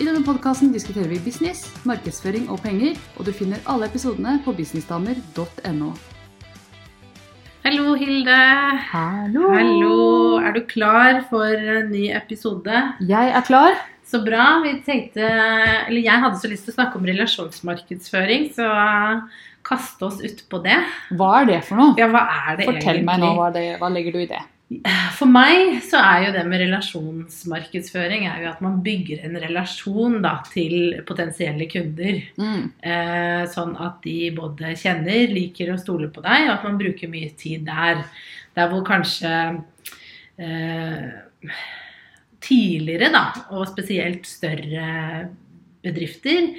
I denne podkasten diskuterer vi business, markedsføring og penger, og du finner alle episodene på businessdamer.no. Hallo, Hilde. Hallo. Hallo. Er du klar for en ny episode? Jeg er klar. Så bra. Vi tenkte Eller jeg hadde så lyst til å snakke om relasjonsmarkedsføring, så kaste oss ut på det. Hva er det for noe? Ja, hva er det Fortell egentlig? meg nå, hva, det, hva legger du i det? For meg så er jo det med relasjonsmarkedsføring er jo at man bygger en relasjon da, til potensielle kunder. Mm. Eh, sånn at de både kjenner, liker og stoler på deg, og at man bruker mye tid der. Der hvor kanskje eh, tidligere, da, og spesielt større bedrifter,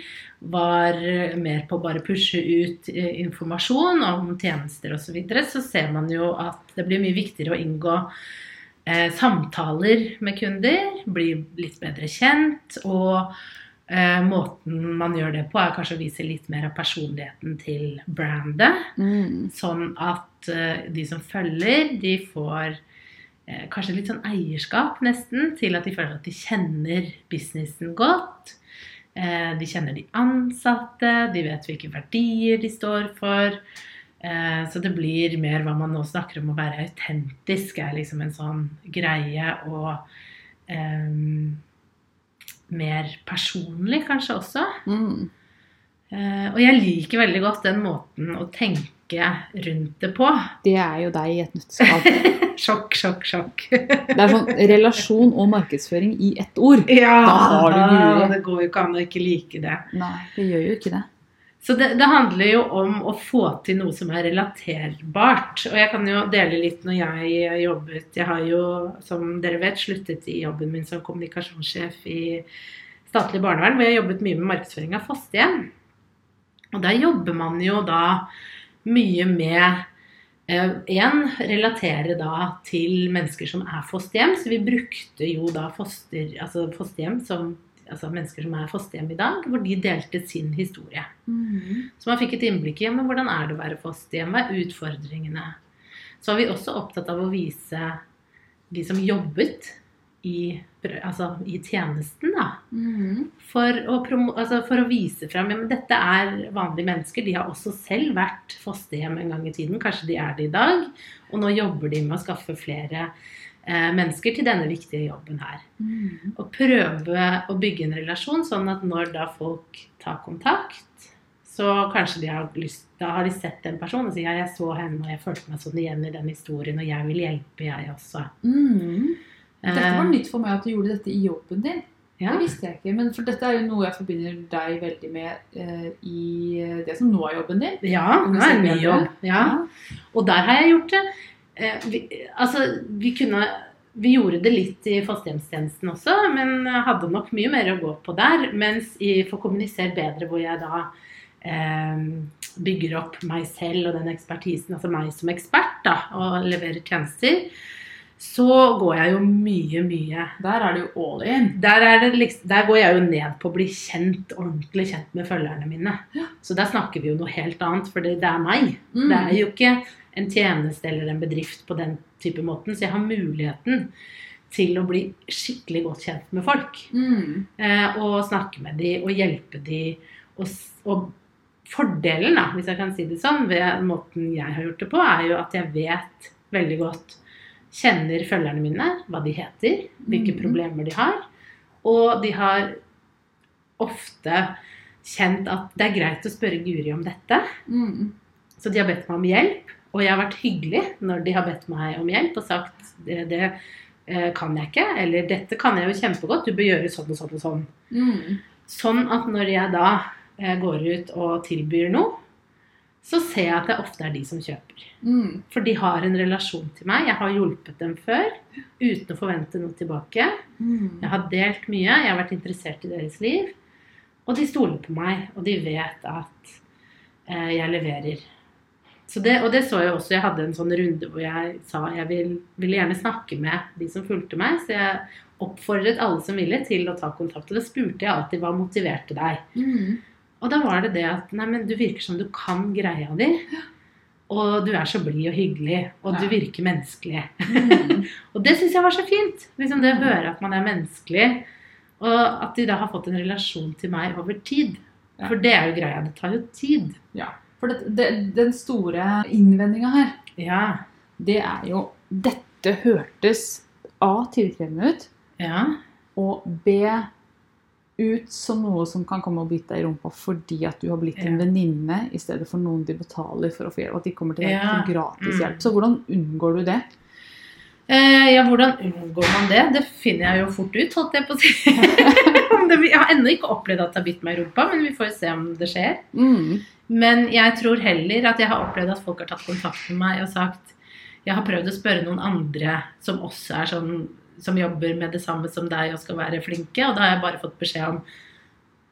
var mer på å bare pushe ut eh, informasjon om tjenester osv., så, videre, så ser man jo at det blir mye viktigere å inngå eh, samtaler med kunder, bli litt bedre kjent, og eh, måten man gjør det på, er kanskje å vise litt mer av personligheten til brandet. Mm. Sånn at eh, de som følger, de får eh, kanskje litt sånn eierskap nesten til at de føler at de kjenner businessen godt. Eh, de kjenner de ansatte, de vet hvilke verdier de står for. Eh, så det blir mer hva man nå snakker om å være autentisk, er liksom en sånn greie. Og um, mer personlig kanskje også. Mm. Og jeg liker veldig godt den måten å tenke rundt det på. Det er jo deg i et nøtteskall. Sjokk, sjokk, sjokk. Det er sånn relasjon og markedsføring i ett ord. Ja, Da har du Guri. det går jo ikke an å ikke like det. Nei, det gjør jo ikke det. Så det, det handler jo om å få til noe som er relaterbart. Og jeg kan jo dele litt når jeg jobbet Jeg har jo, som dere vet, sluttet i jobben min som kommunikasjonssjef i statlig barnevern, hvor jeg har jobbet mye med markedsføring av fosterhjem. Og der jobber man jo da mye med Én, relaterer da til mennesker som er fosterhjem. Så vi brukte jo da foster, altså fosterhjem som altså mennesker som er fosterhjem i dag, hvor de delte sin historie. Mm. Så man fikk et innblikk i men hvordan er det å være fosterhjem, hva er utfordringene. Så var vi også opptatt av å vise de som jobbet i, altså, i tjenesten, da. Mm. For å, altså for å vise frem ja, men dette er vanlige mennesker. De har også selv vært fosterhjem en gang i tiden. Kanskje de er det i dag. Og nå jobber de med å skaffe flere eh, mennesker til denne viktige jobben her. Mm. Og prøve å bygge en relasjon, sånn at når da folk tar kontakt, så kanskje de har lyst Da har de sett en person og sier ja, jeg så henne, og jeg følte meg sånn igjen i den historien, og jeg vil hjelpe, jeg også. Mm. Dette var Eh, nytt for meg at du gjorde dette i jobben din. ja. Det visste jeg ikke, men for dette er jo noe jeg forbinder deg veldig med eh, i det som nå er jobben din. Ja, det er en ny jobb. Ja. Og der har jeg gjort det. Eh, vi, altså, vi kunne Vi gjorde det litt i fosterhjemstjenesten også, men hadde nok mye mer å gå på der. Mens i Få kommunisere bedre, hvor jeg da eh, bygger opp meg selv og den ekspertisen, altså meg som ekspert, da, og leverer tjenester, så går jeg jo mye, mye Der er det jo all in. der, er det liksom, der går jeg jo ned på å bli kjent, ordentlig kjent med følgerne mine. Så der snakker vi jo noe helt annet, for det, det er meg. Mm. Det er jo ikke en tjeneste eller en bedrift på den type måten, så jeg har muligheten til å bli skikkelig godt kjent med folk. Mm. Eh, og snakke med de og hjelpe de. Og, og fordelen, da, hvis jeg kan si det sånn, ved måten jeg har gjort det på, er jo at jeg vet veldig godt Kjenner følgerne mine, hva de heter, hvilke Mhm. problemer de har. Og de har ofte kjent at det er greit å spørre Guri om dette. Mm. Så de har bedt meg om hjelp, og jeg har vært hyggelig når de har bedt meg om hjelp og sagt det, det eh, kan jeg ikke, eller dette kan jeg jo kjempegodt, du bør gjøre sånn og sånn og sånn. Mm. Sånn at når jeg da eh, går ut og tilbyr noe, så ser jeg at det ofte er de som kjøper. Mm. For de har en relasjon til meg. Jeg har hjulpet dem før uten å forvente noe tilbake. Mm. Jeg har delt mye, jeg har vært interessert i deres liv. Og de stoler på meg, og de vet at eh, jeg leverer. Så det, og det så jeg også. Jeg hadde en sånn runde hvor jeg sa jeg vil, ville gjerne snakke med de som fulgte meg. Så jeg oppfordret alle som ville, til å ta kontakt. Og da spurte jeg alltid hva motiverte deg. Mm. Og da var det det at nei, men du virker som du kan greia di. Og du er så blid og hyggelig, og du virker menneskelig. Mm. Og det syns jeg var så fint. Liksom det å høre at man er menneskelig. Og at de da har fått en relasjon til meg over tid. Ja. For det er jo greia. Det tar jo tid. Ja. For det, det, den store innvendinga her, Ja. det er jo Dette hørtes A tidkrevende ut, Ja. og B ut som noe som kan komme og bite deg i rumpa fordi at du har blitt en Ja. venninne i stedet for noen de betaler for å få hjelp. At de kommer til deg Ja. for gratis Mm. hjelp. Så hvordan unngår du det? Eh, ja, hvordan unngår man det? Det finner jeg jo fort ut, holdt jeg på å si. Jeg har ennå ikke opplevd at det har bitt meg i rumpa, men vi får se om det skjer. Mm. Men jeg tror heller at jeg har opplevd at folk har tatt kontakt med meg og sagt Jeg har prøvd å spørre noen andre som også er sånn som jobber med det samme som deg og skal være flinke, og da har jeg bare fått beskjed om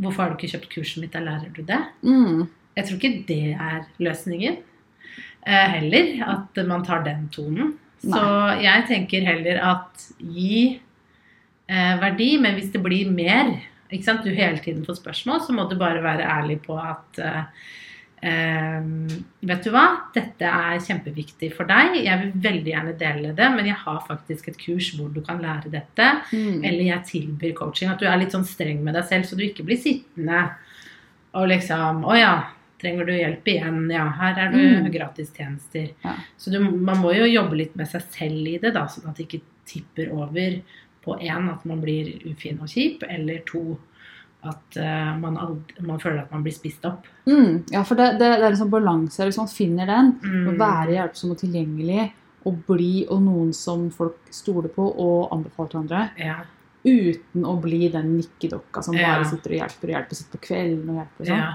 Hvorfor har du ikke kjøpt kurset mitt, da lærer du det? Mm. Jeg tror ikke det er løsningen. Eh, heller at man tar den tonen. Så jeg tenker heller at gi eh, verdi, men hvis det blir mer ikke sant? Du hele tiden får spørsmål, så må du bare være ærlig på at eh, Vet du hva, dette er kjempeviktig for deg. Jeg vil veldig gjerne dele det, men jeg har faktisk et kurs hvor du kan lære dette. Mm. Eller jeg tilbyr coaching. At du er litt sånn streng med deg selv, så du ikke blir sittende og liksom Å ja, trenger du hjelp igjen? Ja, her er du Mm. gratistjenester. Ja. Så du, man må jo jobbe litt med seg selv i det, da, sånn at det ikke tipper over på én at man blir ufin og kjip, eller to at uh, man, aldri, man føler at man blir spist opp. Mm. Ja, for det, det, det er en sånn balanse. Hvis man finner den, Mm. å være hjelpsom og tilgjengelig, og bli og noen som folk stoler på og anbefaler til andre, Ja. uten å bli den nikkedokka som Ja. bare sitter og hjelper og hjelper, sitter på kvelden og hjelper og sånn. ja.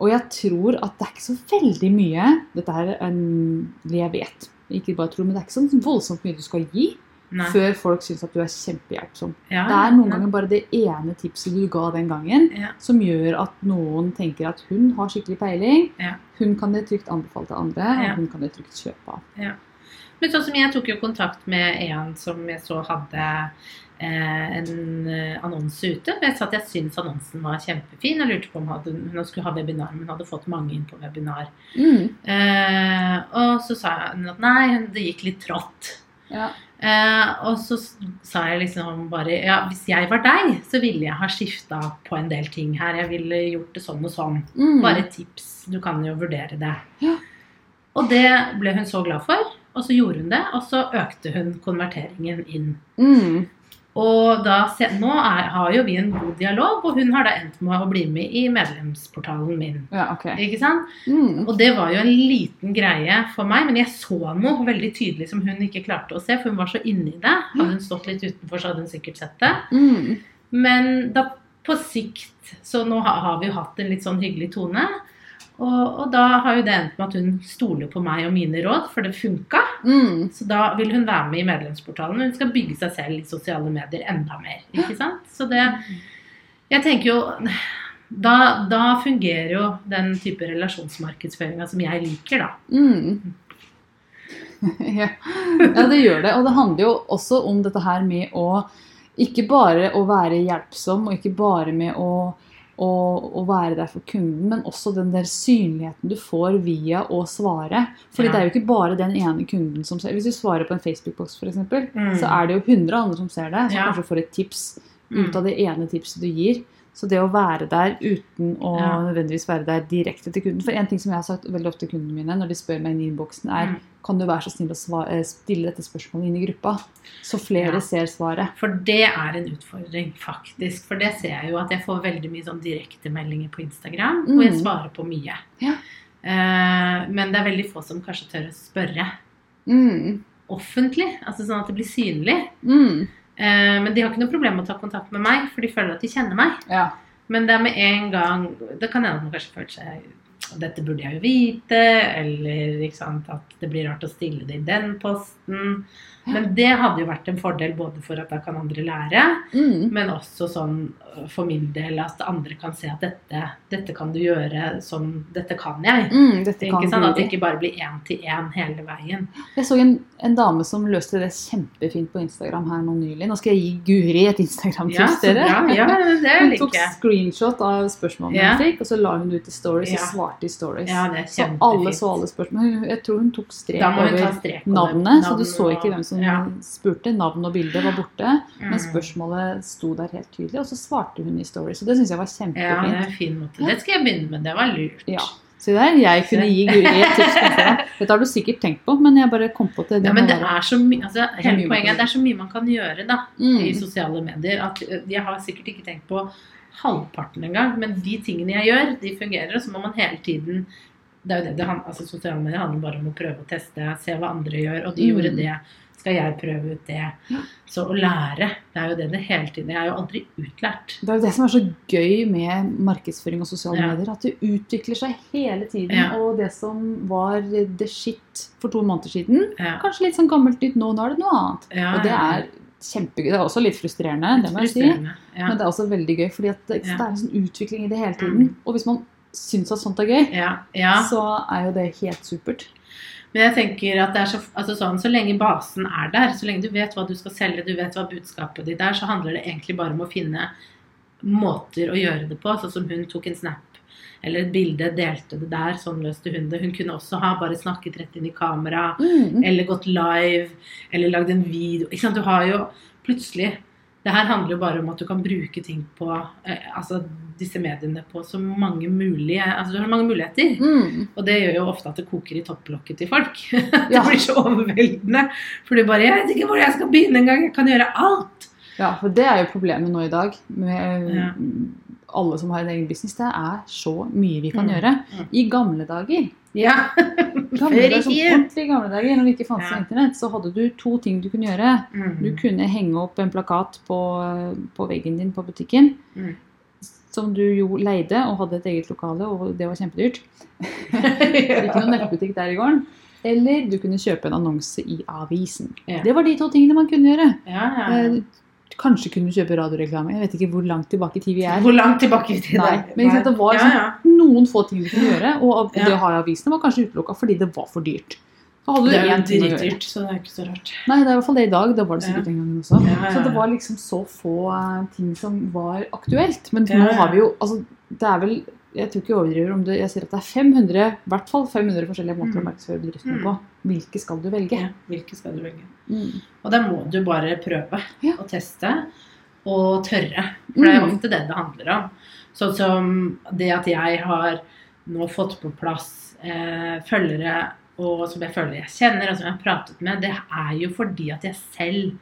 Og jeg tror at det er ikke så veldig mye Dette er en det jeg vet. Ikke bare tror, men det er ikke så voldsomt mye du skal gi Nei. før folk syns at du er kjempehjelpsom. Ja, Det er noen ja. ganger bare det ene tipset du ga den gangen, Ja. som gjør at noen tenker at hun har skikkelig peiling. Hun kan det trygt anbefale til andre, og hun kan det trygt kjøpe av. Men sånn som jeg tok jo kontakt med en som jeg så hadde eh, en eh, annonse ute. Jeg sa at jeg syntes annonsen var kjempefin og lurte på om hadde, hun skulle ha webinar, men hun hadde fått mange inn på webinar. Mm. Eh, og så sa hun at nei, det gikk litt trått. Ja. Eh, og så sa jeg liksom bare ja, hvis jeg var deg, så ville jeg ha skifta på en del ting her. Jeg ville gjort det sånn og sånn. Mm. Bare tips. Du kan jo vurdere det. Ja. Og det ble hun så glad for. Og så gjorde hun det, og så økte hun konverteringen inn. Mm. Og da, nå er, har jo vi en god dialog, og hun har da endt med å bli med i medlemsportalen min. Ja, ok. Ikke sant? Mm. Og det var jo en liten greie for meg, men jeg så noe veldig tydelig som hun ikke klarte å se, for hun var så inni det. Hadde hun stått litt utenfor, så hadde hun sikkert sett det. Mm. Men da på sikt Så nå har, har vi jo hatt en litt sånn hyggelig tone. Og, og da har jo det endt med at hun stoler på meg og mine råd, for det funka. Mm. Så da vil hun være med i medlemsportalen. Hun skal bygge seg selv i sosiale medier enda mer. Ikke sant? Så det Jeg tenker jo da, da fungerer jo den type relasjonsmarkedsføringa som jeg liker, da. Mm. ja. ja, det gjør det. Og det handler jo også om dette her med å ikke bare å være hjelpsom, og ikke bare med å, å, å være der for kunden, men også den der synligheten du får via å svare. Fordi Ja. det er jo ikke bare den ene kunden som ser Hvis du svarer på en Facebook-boks, f.eks., Mm. så er det jo 100 andre som ser det, som Ja. kanskje får et tips Mm. ut av det ene tipset du gir. Så det å være der uten å Ja. nødvendigvis være der direkte til kunden For en ting som jeg har sagt veldig ofte til kundene mine når de spør meg inn i innboksen, er Mm. kan du være så snill å sva- eh, stille dette spørsmålet inn i gruppa, så flere Ja. ser svaret. For det er en utfordring, faktisk. For det ser jeg jo at jeg får veldig mye sånn direktemeldinger på Instagram, og jeg Mm. svarer på mye. Ja. Uh, men det er veldig få som kanskje tør å spørre Mm. offentlig, altså sånn at det blir synlig. Mm. Eh, men de har ikke noe problem med å ta kontakt med meg, for de føler at de kjenner meg. Ja. Men det er med en gang Det kan hende at man kanskje føler seg dette burde jeg jo vite, eller sant, at det blir rart å stille det i den posten. Men det hadde jo vært en fordel både for at da kan andre lære, Mm. men også sånn øh, for min del at andre kan se at dette, dette kan du gjøre som Dette kan jeg. Mm, dette kan sant? At det ikke bare blir én til én hele veien. Jeg så en, en dame som løste det kjempefint på Instagram her nå nylig. Nå skal jeg gi Guri et Instagram-tips, så dere. bra. Ja, Hun tok screenshot av spørsmålene Ja. fikk, og så la hun ut i stories Ja. og svarte i stories. Ja, det er så alle så alle spørsmål. Jeg tror hun tok strek over strek navnet, navnet, så du så ikke hvem som ja. spurte. Navn og bilde var borte, men Mm. spørsmålet sto der helt tydelig, og så svarte hun i stories. og det syns jeg var Ja, det kjempefint. er en fin måte. Det skal jeg begynne med. Det var lurt. Ja. Så der, jeg kunne gi Guri et tips. Dette har du sikkert tenkt på, men jeg bare kom på til det. Ja, men det er så mye altså, Hele poenget er det er så mye man kan gjøre da, i mm. sosiale medier. At Jeg har sikkert ikke tenkt på halvparten engang, men de tingene jeg gjør, de fungerer. Og så må man hele tiden det er jo det, det altså Sosiale medier handler bare om å prøve å teste, se hva andre gjør. Og de Mm. gjorde det. Skal jeg prøve ut det? Ja. Så å lære, det er jo det det hele tiden Jeg er jo aldri utlært. Det er jo det som er så gøy med markedsføring og sosiale Ja. medier. At det utvikler seg hele tiden. Ja. Og det som var the shit for to måneder siden, kanskje litt sånn gammelt nytt nå. Nå er det noe annet. Ja, Og det er kjempegøy. Det er også litt frustrerende, det må jeg si. Men det er også veldig gøy, fordi at det, det er en sånn utvikling i det hele tiden. Mm. Og hvis man syns at sånt er gøy, Ja, ja. så er jo det helt supert. Men jeg tenker at det så, altså sånn, så lenge basen er der, så lenge du vet hva du skal selge, du vet hva budskapet ditt er, så handler det egentlig bare om å finne måter å gjøre det på. Sånn som hun tok en snap eller et bilde, delte det der, sånn løste hun det. Hun kunne også ha bare snakket rett inn i kamera, Mm. eller gått live, eller lagd en video. Du har jo plutselig Det her handler jo bare om at du kan bruke ting på eh, altså disse mediene på så mange mulige Altså du har mange muligheter. Mm. Og det gjør jo ofte at det koker i topplokket til folk. det Ja. blir så overveldende. For du bare 'Jeg vet ikke hvor jeg skal begynne engang. Jeg kan gjøre alt'. Ja, for det er jo problemet nå i dag med Ja. Alle som har en egen business. Det er så mye vi kan Mm. gjøre. Mm. I gamle dager, Ja. gamle Før i dager, ordentlig gamle dager, når det ikke fantes Ja. internett, så hadde du to ting du kunne gjøre. Du Mm. kunne henge opp en plakat på, på veggen din på butikken. Mm. Som du jo leide og hadde et eget lokale, og det var kjempedyrt. Ikke noen nettbutikk der i gården. Eller du kunne kjøpe en annonse i avisen. Ja. Det var de to tingene man kunne gjøre. Ja, ja, ja. Eh, Kanskje kunne kjøpe radioreklame. Jeg vet ikke hvor langt tilbake i tid vi er. Hvor langt tilbake i tid Nei, men sant, det var ja, ja. Noen få ting vi kunne gjøre, og det å ha i avisene var kanskje utelukka fordi det var for dyrt. Da hadde Det er jo dritdyrt, så det er ikke så rart. Nei, det er i hvert fall det i dag. Da var det sikkert Ja. den gangen også. Så det var liksom så få eh, ting som var aktuelt. Men nå har vi jo altså, Det er vel Jeg tror ikke jeg overdriver om det, jeg sier at det er 500, i hvert fall 500 forskjellige måter å Mm. markedsføre bedriftene Mm. på. Hvilke skal du velge? Ja, hvilke skal du velge? Mm. Og da må du bare prøve Ja. og teste og tørre. For det er Mm. ofte det det handler om. Sånn som det at jeg har nå fått på plass eh, følgere og som jeg føler jeg kjenner, og som jeg har pratet med, det er jo fordi at jeg selv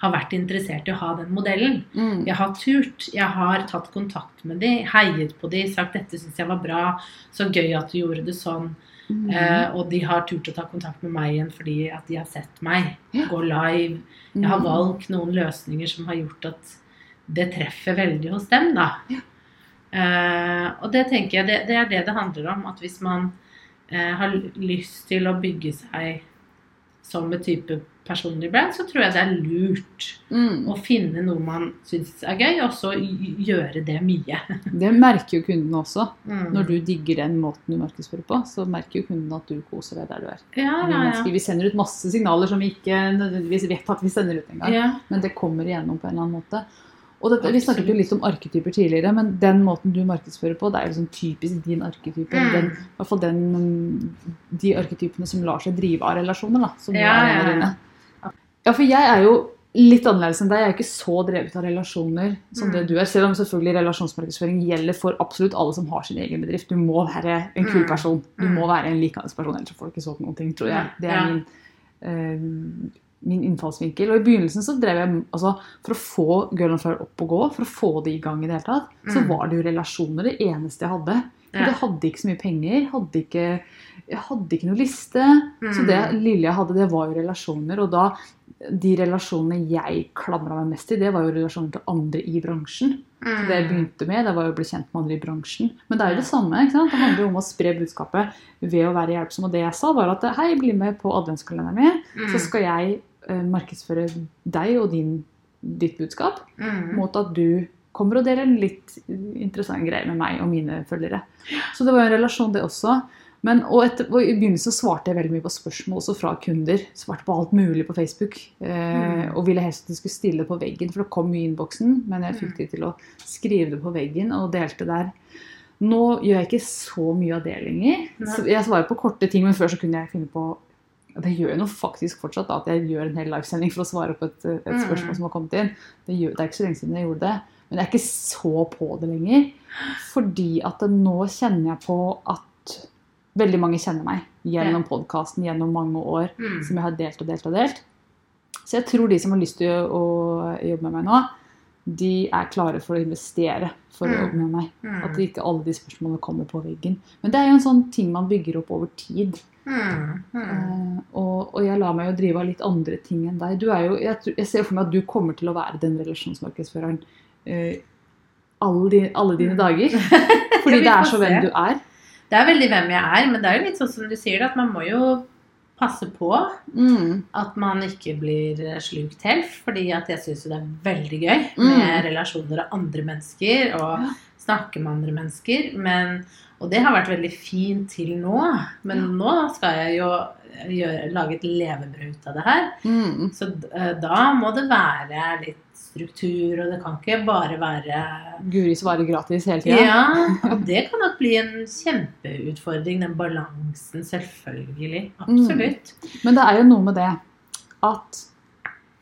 har vært interessert i å ha den modellen. Mm. Jeg har turt. Jeg har tatt kontakt med de, heiet på de, sagt 'dette syns jeg var bra', 'så gøy at du gjorde det sånn'. Mm. Eh, og de har turt å ta kontakt med meg igjen fordi at de har sett meg Ja. gå live. Jeg har Mm. valgt noen løsninger som har gjort at det treffer veldig hos dem, da. Ja. Eh, og det tenker jeg, det, det er det det handler om. At hvis man eh, har lyst til å bygge seg som et type personlig brand, så tror jeg det er lurt Mm. å finne noe man syns er gøy, og så gjøre det mye. Det merker jo kundene også. Mm. Når du digger den måten du markedsfører på, så merker jo kunden at du koser deg der du er. ja, Vi, ja, vi sender ut masse signaler som vi ikke nødvendigvis vet at vi sender ut engang. ja. Men det kommer igjennom på en eller annen måte. Og dette, Vi snakket jo litt om arketyper tidligere, men den måten du markedsfører på, det er jo sånn typisk din arketype. Mm. Den, I hvert fall den, de arketypene som lar seg drive av relasjoner. da, som Ja, er en ja, ja. Ja, for jeg er jo litt annerledes enn deg. Jeg er ikke så drevet av relasjoner som Mm. det du er. Selv om selvfølgelig relasjonsmarkedsføring gjelder for absolutt alle som har sin egen bedrift. Du må være en kul Mm. person. Du Mm. må være en likende person, ellers får du ikke solgt noen ting, tror jeg. Det er min, eh, min innfallsvinkel. Og i begynnelsen så drev jeg altså, For å få Girl on Fire opp og gå, for å få det i gang i det hele tatt, så Mm. var det jo relasjoner det eneste jeg hadde. Ja. jeg hadde ikke så mye penger, hadde ikke jeg hadde ikke noe liste. Så det Mm. lille jeg hadde, det var jo relasjoner. Og da de relasjonene jeg klamra meg mest til, det var jo relasjoner til andre i bransjen. Så det jeg Mm. begynte med, det var jo å bli kjent med andre i bransjen. Men det er jo det samme. ikke sant? Det handler jo om å spre budskapet ved å være hjelpsom. Og det jeg sa, var at hei, bli med på adventskalenderen min, Mm. så skal jeg eh, markedsføre deg og din, ditt budskap Mm. mot at du kommer og deler litt interessante greier med meg og mine følgere. Så det var jo en relasjon, det også. Men, og, etter, og I begynnelsen svarte jeg veldig mye på spørsmål også fra kunder. Svarte på alt mulig på Facebook. Eh, Mm. Og ville helst at de skulle stille på veggen, for det kom mye i innboksen. Men jeg fikk Mm. de til å skrive det på veggen og delte der. Nå gjør jeg ikke så mye av det lenger. Jeg svarer på korte ting, men før så kunne jeg finne på Det gjør jeg faktisk fortsatt, da, at jeg gjør en hel livesending for å svare på et, et Mm. spørsmål som har kommet inn. Det, gjør, det er ikke så lenge siden jeg gjorde det. Men jeg er ikke så på det lenger. Fordi at nå kjenner jeg på at veldig mange kjenner meg gjennom podkasten gjennom mange år Mm. som jeg har delt og delt og delt. Så jeg tror de som har lyst til å, å jobbe med meg nå, de er klare for å investere for å Mm. jobbe med meg. Mm. At ikke alle de spørsmålene kommer på veggen. Men det er jo en sånn ting man bygger opp over tid. Mm. Mm. Eh, og, og jeg lar meg jo drive av litt andre ting enn deg. Du er jo, jeg, jeg ser for meg at du kommer til å være den relasjonsmarkedsføreren uh, alle, din, alle dine dager. Fordi det er så hvem du er. Det er veldig hvem jeg er, men det er jo litt sånn som du sier, det, at man må jo passe på Mm. at man ikke blir slukt helt. Fordi at jeg syns jo det er veldig gøy Mm. med relasjoner av andre mennesker. Og snakke med andre mennesker. Men, og det har vært veldig fint til nå. Men Ja. nå skal jeg jo gjøre, lage et levebrød ut av det her. Mm. Så eh, da må det være litt struktur, og det kan ikke bare være Guri svarer gratis hele tida. Ja, og det kan nok bli en kjempeutfordring, den balansen, selvfølgelig. Absolutt. Men det er jo noe med det at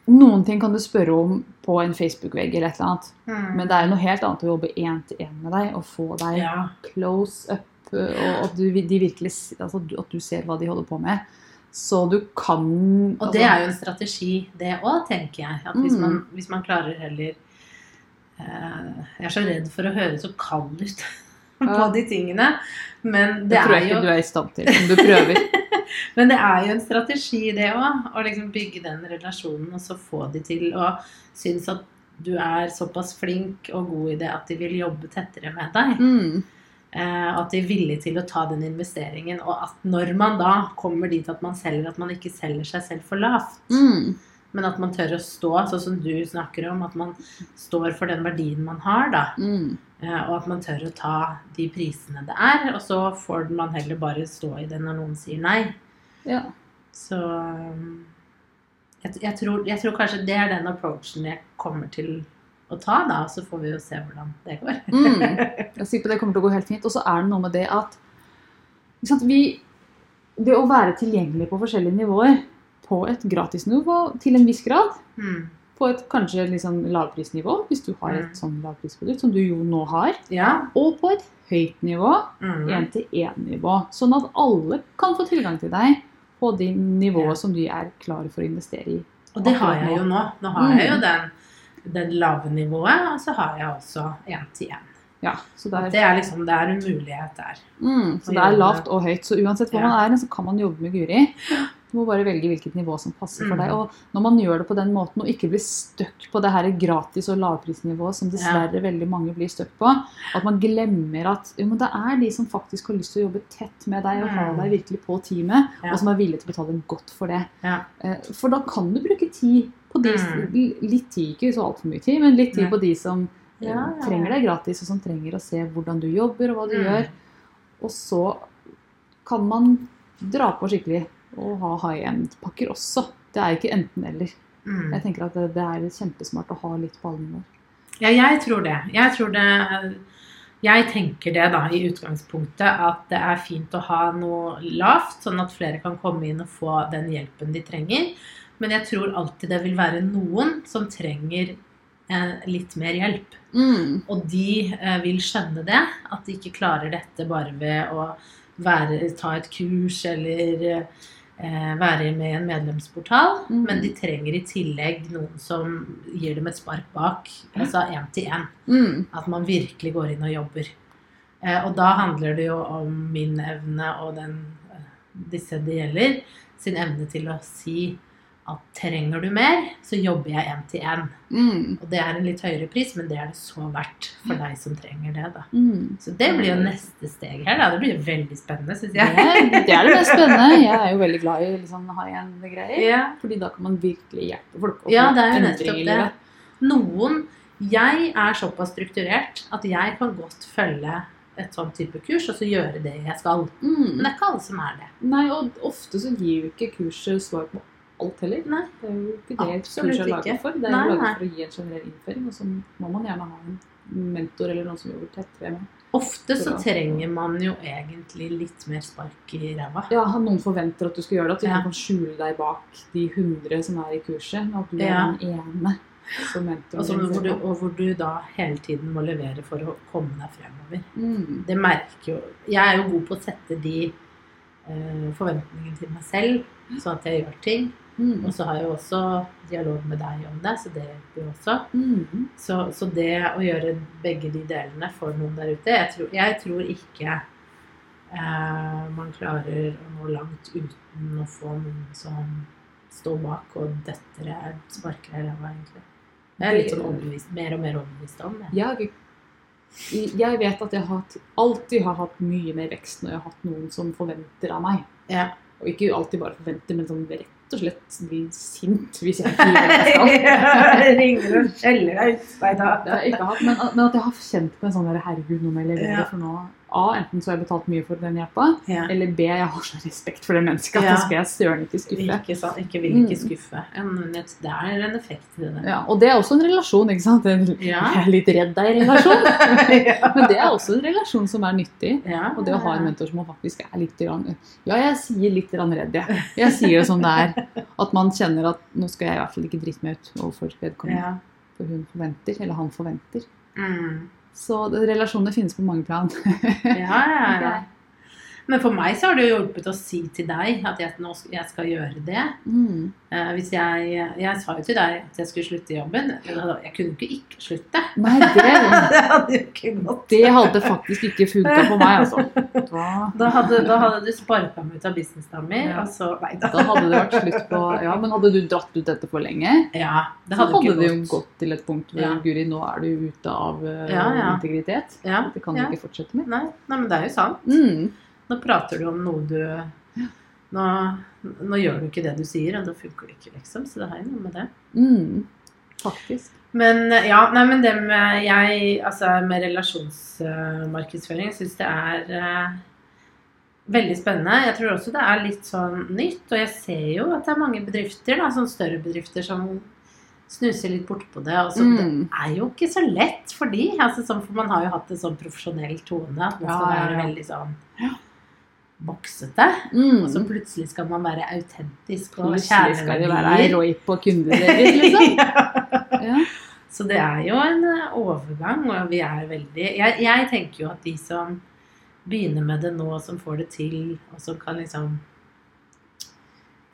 noen ting kan du spørre om på en Facebook-vegg eller et eller annet. Mm. Men det er noe helt annet å jobbe én til én med deg og få deg ja. close up, og at du, de virkelig, altså, at du ser hva de holder på med. Så du kan Og det er jo en strategi, det òg, tenker jeg. At hvis Mm. man, hvis man klarer heller eh, Jeg er så redd for å høre så kald ut på de tingene. Men det, Det tror jeg jeg jo, ikke du er i stand til, men du prøver. men det er jo en strategi, det òg. Å liksom bygge den relasjonen, og så få de til å synes at du er såpass flink og god i det at de vil jobbe tettere med deg. Mm. Eh, at de er villige til å ta den investeringen. Og at når man da kommer dit at man selger, at man ikke selger seg selv for lavt. Mm. Men at man tør å stå, sånn som du snakker om, at man står for den verdien man har, da. Mm. Eh, og at man tør å ta de prisene det er. Og så får man heller bare stå i det når noen sier nei. Ja. Så um, jeg, jeg, tror, jeg tror kanskje det er den approachen jeg kommer til å ta, da. Og så får vi jo se hvordan det går. Mm. Jeg er sikker på det kommer til å gå helt fint. Og så er det noe med det at sant, vi, Det å være tilgjengelig på forskjellige nivåer, på et gratisnivå til en viss grad, Mm. På et kanskje liksom lavprisnivå, hvis du har Mm. et sånn lavprisprodukt som du jo nå har, Ja. og på et høyt nivå, Mm. én-til-én-nivå, sånn at alle kan få tilgang til deg på det nivået Ja. som de er klare for å investere i. Og det har jeg jo nå. Nå har jeg jo Mm. den, den lave nivået, og så har jeg også én til én. Ja, så det er, Det er liksom, det er en mulighet der. mm, så det er lavt og høyt. Så uansett hvor Ja. man er, så kan man jobbe med Guri. Du må bare velge hvilket nivå som passer for Mm. deg. Og når man gjør det på den måten, og ikke blir stuck på det her gratis- og lavprisnivået som dessverre veldig mange blir stuck på, at man glemmer at jo, men det er de som faktisk har lyst til å jobbe tett med deg og ha Mm. deg virkelig på teamet, Ja. og som er villige til å betale godt for det. Ja. Eh, For da kan du bruke tid på de Mm. Litt tid, ikke så altfor mye tid, men litt tid på de som eh, Ja, ja, ja. trenger deg gratis, og som trenger å se hvordan du jobber og hva du Mm. gjør. Og så kan man dra på skikkelig og ha high end-pakker også. Det er ikke enten-eller. Mm. Jeg tenker at det, det er kjempesmart å ha litt på alle nivåer. Ja, jeg tror det. Jeg tror det Jeg tenker det, da, i utgangspunktet, at det er fint å ha noe lavt, sånn at flere kan komme inn og få den hjelpen de trenger. Men jeg tror alltid det vil være noen som trenger eh, litt mer hjelp. Mm. Og de eh, vil skjønne det, at de ikke klarer dette bare ved å være, ta et kurs eller eh, være med i en medlemsportal. Mm. Men de trenger i tillegg noen som gir dem et spark bak, altså én til én. Mm. At man virkelig går inn og jobber. Eh, og da handler det jo om min evne og den eh, disse det gjelder, sin evne til å si at trenger du mer, så jobber jeg én til én. Mm. Og det er en litt høyere pris, men det er det så verdt for deg som trenger det. da. Mm. Så det blir jo neste steg her. da. Det blir veldig spennende, syns jeg. Det, det er det mest spennende. Jeg er jo veldig glad i liksom, high-end-greier. Ja. Fordi da kan man virkelig hjelpe folk. Ja, det er jo nettopp det. Noen Jeg er såpass strukturert at jeg kan godt følge et sånn type kurs og så gjøre det jeg skal. Men Mm. det er ikke alle som er det. Nei, og ofte så gir jo ikke kurset svar på alt heller. Nei. Det er jo ikke det Absolutt kurset er laget for. Det er Nei, jo laget for å gi en generell innføring, og så må man gjerne ha en mentor eller noen som jobber tettere med. Ofte så trenger man jo egentlig litt mer spark i ræva. Ja, Noen forventer at du skal gjøre det, at du Ja. kan skjule deg bak de hundre som er i kurset. men At du Ja. er den ene som mentor. Og, hvor du, og hvor du da hele tiden må levere for å komme deg fremover. mm. Det merker jo Jeg er jo god på å sette de uh, forventningene til meg selv, sånn at jeg gjør ting. Mm. Og så har jeg jo også dialog med deg om det, så det hjelper jo også. Mm. Så, så det å gjøre begge de delene for noen der ute Jeg tror, jeg tror ikke eh, man klarer å nå langt uten å få noen som står bak og døtter deg, sparker deg i ræva, egentlig. Jeg er litt sånn overbevist, mer og mer overbevist om det. Jeg, jeg vet at jeg har hatt, alltid har hatt mye mer vekst når jeg har hatt noen som forventer av meg. Ja. Og ikke alltid bare forventer, men som rett og slett bli sint hvis jeg ikke gjør det jeg skal. ringer og skjeller deg ut. Nei da. Det har jeg ikke hatt, men, men at jeg har kjent på en sånn der, herregud, nå må jeg levere for nå. A, enten så har jeg betalt mye for den hjelpa, Ja. eller B, jeg har så respekt for det mennesket at Ja. da skal jeg søren ikke skuffe. Ikke, sant, ikke vil ikke Mm. skuffe. Ja, Det det er en effekt i det. Ja, og det er også en relasjon, ikke sant? Jeg Ja. er litt redd deg i relasjon, men det er også en relasjon som er nyttig. ja. Og det å ha en mentor som man faktisk er litt grann, Ja, jeg sier litt grann redd, jeg. Jeg sier det som det er. At man kjenner at nå skal jeg i hvert fall ikke drite meg ut overfor vedkommende. For hun forventer, eller han forventer. Mm. Så relasjoner finnes på mange plan. ja, ja, ja. Men for meg så har det jo hjulpet å si til deg at jeg, nå jeg skal gjøre det. Mm. Uh, hvis jeg, jeg sa jo til deg at jeg skulle slutte jobben. Jeg kunne ikke ikke slutte. Nei, det, det hadde jo ikke gått. det hadde faktisk ikke funka på meg, altså. Da, Da hadde, da hadde du sparka meg ut av businessen min, Ja. Nei da. da hadde det vært slutt på Ja, men hadde du dratt ut dette for lenge, Ja, det hadde så hadde det jo gått. til et punkt hvor Ja. Guri, nå er du ute av uh, Ja, integritet. Det kan du ikke fortsette med. Nei, nei, men det er jo sant. Mm. Nå prater du om noe du nå, nå gjør du ikke det du sier, og da funker det ikke, liksom. Så det jo noe med det. Mm. Faktisk. Men eh, ja, nei, men det med jeg Altså med relasjonsmarkedsføring syns det er uh, veldig spennende. Jeg tror også det er litt sånn nytt, og jeg ser jo at det er mange bedrifter, da, sånn større bedrifter, som snuser litt bortpå det. Og så Mm. Det er jo ikke så lett for de. Altså, sånn, for man har jo hatt en sånn profesjonell tone. At man skal Ja, ja, være ja. veldig sånn Ja. Boksete. Mm. Så plutselig skal man være autentisk og Plutselig skal det være ei roi på kundeservice, liksom. Ja. Så det er jo en eh, overgang, og vi er veldig jeg, jeg tenker jo at de som begynner med det nå, som får det til, og som kan liksom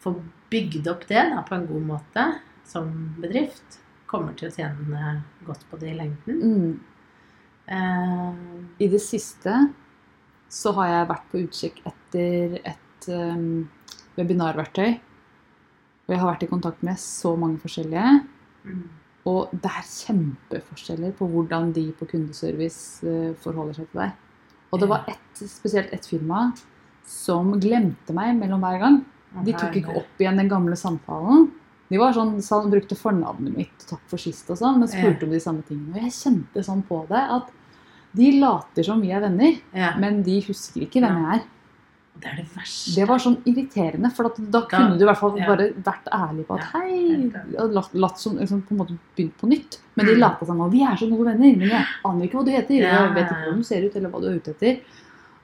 få bygd opp det da, på en god måte som bedrift, kommer til å tjene godt på det i lengden. Mm. Uh, I det siste så har jeg vært på utkikk etter et um, webinarverktøy. Og jeg har vært i kontakt med så mange forskjellige. mm, Og det er kjempeforskjeller på hvordan de på kundeservice eh, forholder seg til deg. Og det var et, spesielt ett firma som glemte meg mellom hver gang. De tok ikke opp igjen den gamle samtalen. De var sånn, så brukte fornavnet mitt og takk for sist og sånn, men spurte om de samme tingene. Og jeg kjente sånn på det at de later som vi er venner, men de husker ikke hvem jeg er. Det er det verste. Det var sånn irriterende, for da Da- kunne du i hvert fall ja. bare vært ærlig på at Ja, hei, og latt, latt som liksom, på en måte begynt på nytt. Men de Mm. lata som om vi er så gode venner, men jeg aner ikke hva du heter. Ja, Jeg vet ikke hvordan du ser ut, eller hva du er ute etter.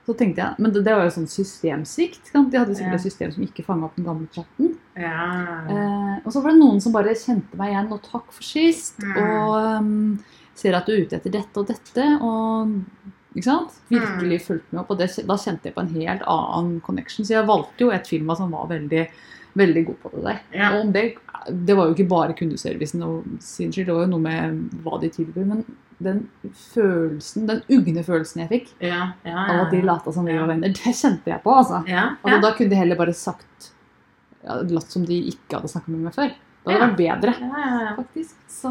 Så tenkte jeg, Men det, det var jo sånn systemsvikt. De hadde sikkert et system som ikke fanga opp den gamle chatten. Ja. Eh, og så var det noen som bare kjente meg igjen, og takk for sist. Mm. Og um, ser at du er ute etter dette og dette. Og ikke sant? virkelig fulgt med opp. Og det, da kjente jeg på en helt annen connection. Så jeg valgte jo et firma som var veldig, veldig god på det der. Ja. Og det, det var jo ikke bare kundeservicen og sin skyld, det var jo noe med hva de tilbyr. Men den følelsen, den ugne følelsen jeg fikk Ja, ja, av at de lata som vi var venner, det kjente jeg på. altså. Altså. Da kunne de heller bare sagt ja, Latt som de ikke hadde snakka med meg før. Det hadde vært bedre, faktisk. Så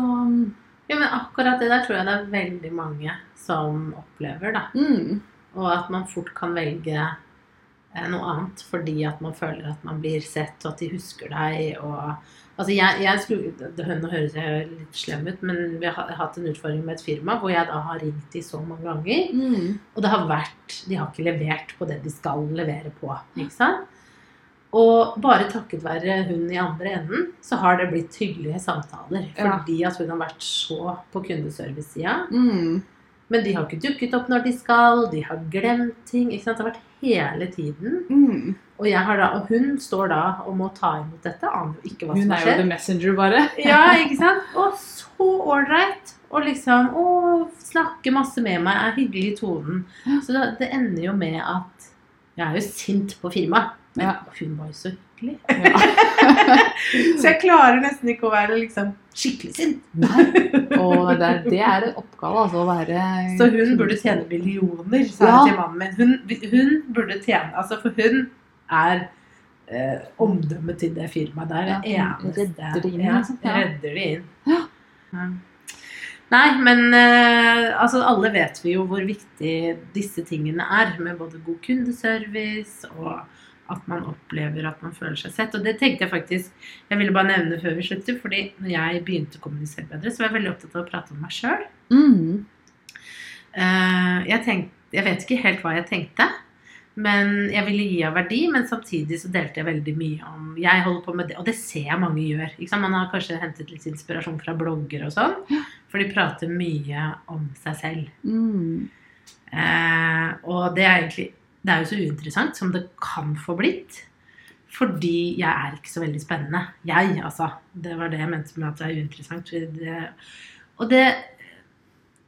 ja, men akkurat det der tror jeg det er veldig mange som opplever, da. mm, Og at man fort kan velge eh, noe annet fordi at man føler at man blir sett, og at de husker deg. og Altså jeg, jeg skulle, det, Nå høres jeg litt slem ut, men vi har har hatt en utfordring med et firma hvor jeg da har ringt de så mange ganger. mm, Og det har vært De har ikke levert på det de skal levere på. ikke sant? Og bare takket være hun i andre enden, så har det blitt hyggelige samtaler. Ja. Fordi at hun har vært så på kundeservice-sida. mm, Men de har ikke dukket opp når de skal, de har glemt ting. ikke sant? Det har vært hele tiden. mm. Og, jeg har da, og hun står da og må ta imot dette. Aner jo ikke hva Hun som er jo the messenger, bare. Ja, ikke sant? Og så ålreit. Og liksom å, snakke masse med meg, er hyggelig i tonen. Så det, det ender jo med at Jeg er jo sint på firmaet, men Ja. hun var jo så hyggelig. Ja. Så jeg klarer nesten ikke å være liksom skikkelig sint. Nei. Og det er, det er en oppgave, altså, å være Så hun burde tjene millioner, sa jeg Ja. til mannen min. Hun, hun burde tjene Altså, for hun er eh, omdømmet til det firmaet der. Ja, eneste. redder det inn, Ja. Ja. redder de inn. Ja. Ja. Nei, men eh, altså, alle vet vi jo hvor viktig disse tingene er, med både god kundeservice og at man opplever at man føler seg sett. Og det tenkte jeg faktisk Jeg ville bare nevne før vi slutter, fordi når jeg begynte å kommunisere bedre, så var jeg veldig opptatt av å prate om meg sjøl. Mm. Uh, jeg, tenk- jeg vet ikke helt hva jeg tenkte. Men jeg ville gi av verdi, men samtidig så delte jeg veldig mye om Jeg holder på med det, og det ser jeg mange gjør. Man har kanskje hentet litt inspirasjon fra blogger og sånn. For de prater mye om seg selv. Mm. Eh, og det er egentlig Det er jo så uinteressant som det kan få blitt. Fordi jeg er ikke så veldig spennende. Jeg, altså. Det var det jeg mente med at det er uinteressant. Det, og det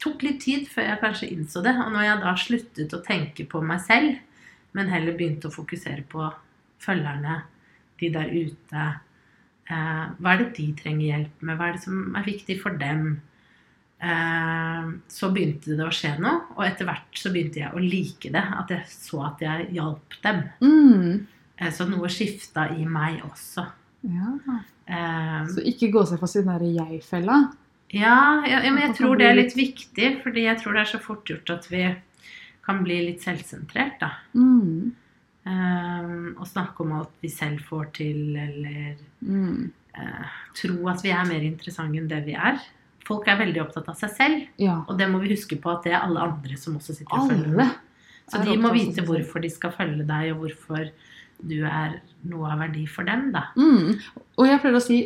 tok litt tid før jeg kanskje innså det. Og når jeg da sluttet å tenke på meg selv, men heller begynte å fokusere på følgerne, de der ute eh, Hva er det de trenger hjelp med? Hva er det som er viktig for dem? Eh, så begynte det å skje noe, og etter hvert så begynte jeg å like det. At jeg så at jeg hjalp dem. Mm. Eh, så noe skifta i meg også. Ja. Eh, Så ikke gå seg fast i den derre jeg-fella. ja, ja, ja, men jeg tror det er litt viktig, fordi jeg tror det er så fort gjort at vi kan bli litt selvsentrert, da. Mm. Um, og snakke om alt vi selv får til, eller Mm. uh, tro at vi er mer interessante enn det vi er. Folk er veldig opptatt av seg selv, Ja. og det må vi huske på at det er alle andre som også sitter og følger Alle. med. Så de må vite hvorfor de skal følge deg, og hvorfor du er noe av verdi for dem, da. Mm. Og jeg pleier å si,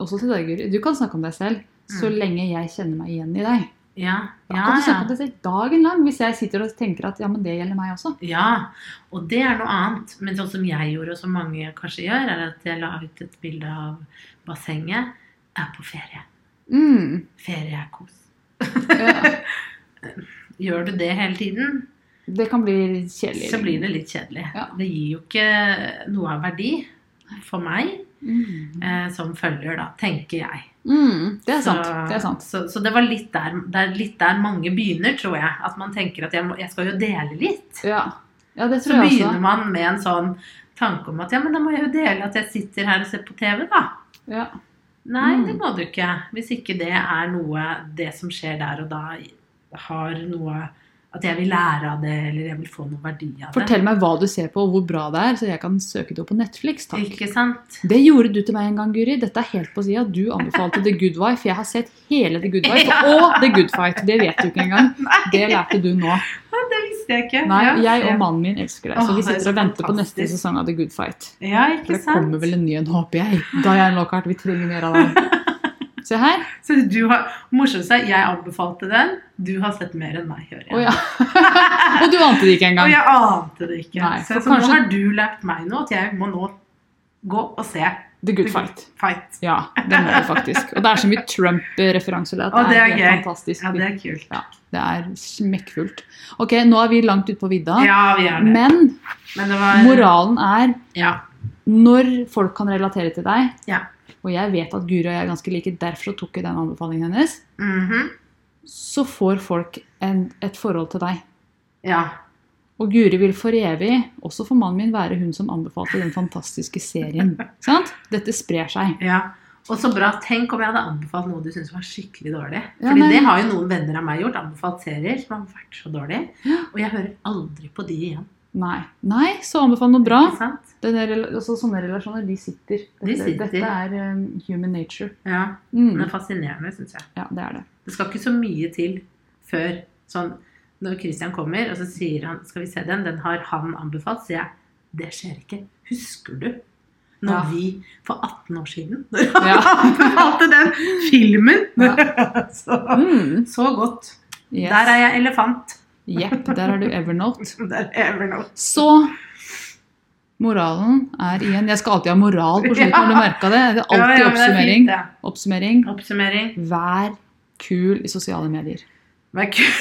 også til deg, Guri, du kan snakke om deg selv så Mm. lenge jeg kjenner meg igjen i deg. Ja, Da kan du snakke ja. om deg selv dagen lang hvis jeg sitter og tenker at ja, men det gjelder meg også. ja. Og det er noe annet. Men sånn som jeg gjorde, og som mange kanskje gjør, er at jeg la ut et bilde av bassenget. Er på ferie. Mm. Ferie er kos. Ja. Gjør du det hele tiden, Det kan bli kjedelig. så blir det litt kjedelig. Ja. Det gir jo ikke noe av verdi for meg Mm. eh, som følger, da, tenker jeg. Mm. Det er sant. Så, Det er sant. Så, så det var litt der, det er litt der mange begynner, tror jeg. At man tenker at jeg, må, jeg skal jo dele litt. Ja. ja, det Så jeg begynner også. man med en sånn tanke om at ja, men da må jeg jo dele at jeg sitter her og ser på TV, da. Ja. Nei, Mm. det må du ikke. Hvis ikke det er noe Det som skjer der og da, har noe At jeg vil lære av det, eller jeg vil få noe verdi av det. Fortell meg hva du ser på, og hvor bra det er, så jeg kan søke det opp på Netflix. takk. Ikke sant? Det gjorde du til meg en gang, Guri. Dette er helt på sida. Du anbefalte The Good Wife. Jeg har sett hele The Good Wife Ja. og The Good Fight. Det vet du ikke engang. Det lærte du nå. Det visste jeg ikke. Nei, jeg og mannen min elsker deg, Så vi er sitter og venter på neste sesong av The Good Fight. Ja, For det kommer vel en ny en, håper jeg. Diane Lockhart, vi trenger mer av den. Se her. Så du har Morsomt er, jeg anbefalte den. Du har sett mer enn meg, hører jeg. Oh, ja. og du ante det ikke Og jeg ante det ikke. Nei, så så kanskje... nå har du lært meg noe, at jeg må nå gå og se The Good Fight. Fight. Ja, det må du faktisk. Og det er så mye Trump-referanser. der. Det er gøy. fantastisk. Ja, det er kult. Ja, det er smekkfullt. Ok, nå er vi langt ute på vidda. Ja, vi er det. Men Men det var moralen er Ja. når folk kan relatere til deg Ja. Og jeg vet at Guri og jeg er ganske like, derfor tok jeg den anbefalingen hennes. Mhm. så får folk en, et forhold til deg. Ja. Og Guri vil for evig, også for mannen min, være hun som anbefalte den fantastiske serien. Sant? Dette sprer seg. ja. Og så bra. Tenk om jeg hadde anbefalt noe du syntes var skikkelig dårlig. Ja, Fordi det har jo noen venner av meg gjort. Anbefalt serier som har vært så dårlige. Og jeg hører aldri på de igjen. Nei. Nei, så anbefal noe bra. Der, altså, sånne relasjoner, de sitter. Dette, De sitter. dette er um, human nature. Ja. Mm. det er fascinerende, syns jeg. Ja, det er det. Det skal ikke så mye til før sånn Når Christian kommer, og så sier han 'Skal vi se den?' Den har han anbefalt. sier jeg 'Det skjer ikke. Husker du?' Når Ja. vi for 18 år siden Når han Ja. anbefalte den filmen! så, Mm. så godt. Yes. Der er jeg elefant. Jepp, der er du Evernote. Der er Evernote. Så moralen er igjen Jeg skal alltid ha moral på slutten, har du merka det? Det er alltid Ja, ja, det er fint, ja. Oppsummering. Oppsummering. Vær kul i sosiale medier. Vær kul.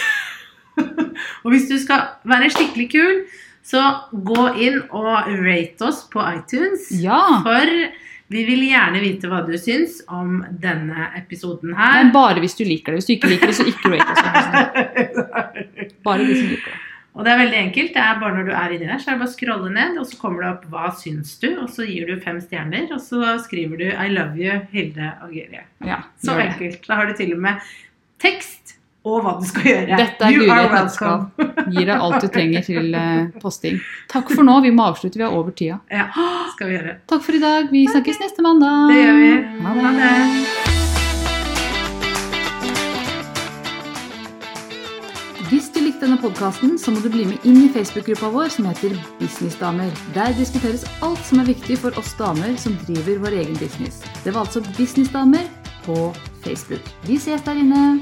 og hvis du skal være skikkelig kul, så gå inn og rate oss på iTunes. Ja! For vi vil gjerne vite hva du syns om denne episoden her. Men bare hvis du liker det. Hvis du ikke liker det, så ikke rate oss. Bare de som liker det. og det er veldig enkelt. Det er bare når du er inni der, så er det bare å scrolle ned, og så kommer det opp 'Hva syns du?' Og så gir du fem stjerner, og så skriver du 'I love you, Hilde Algerie'. Ja, Så enkelt. Da har du til og med tekst og hva du skal gjøre. Dette er Guri et nøtteskall. Gir deg alt du trenger til eh, posting. Takk for nå. Vi må avslutte. Vi er over tida. Ja, skal vi gjøre. Takk for i dag. Vi snakkes neste mandag. Det gjør vi. Ha det. Ha det. Hvis du likte denne podkasten, så må du bli med inn i Facebook-gruppa vår som heter Businessdamer. Der diskuteres alt som er viktig for oss damer som driver vår egen business. Det var altså Businessdamer på Facebook. Vi ses der inne.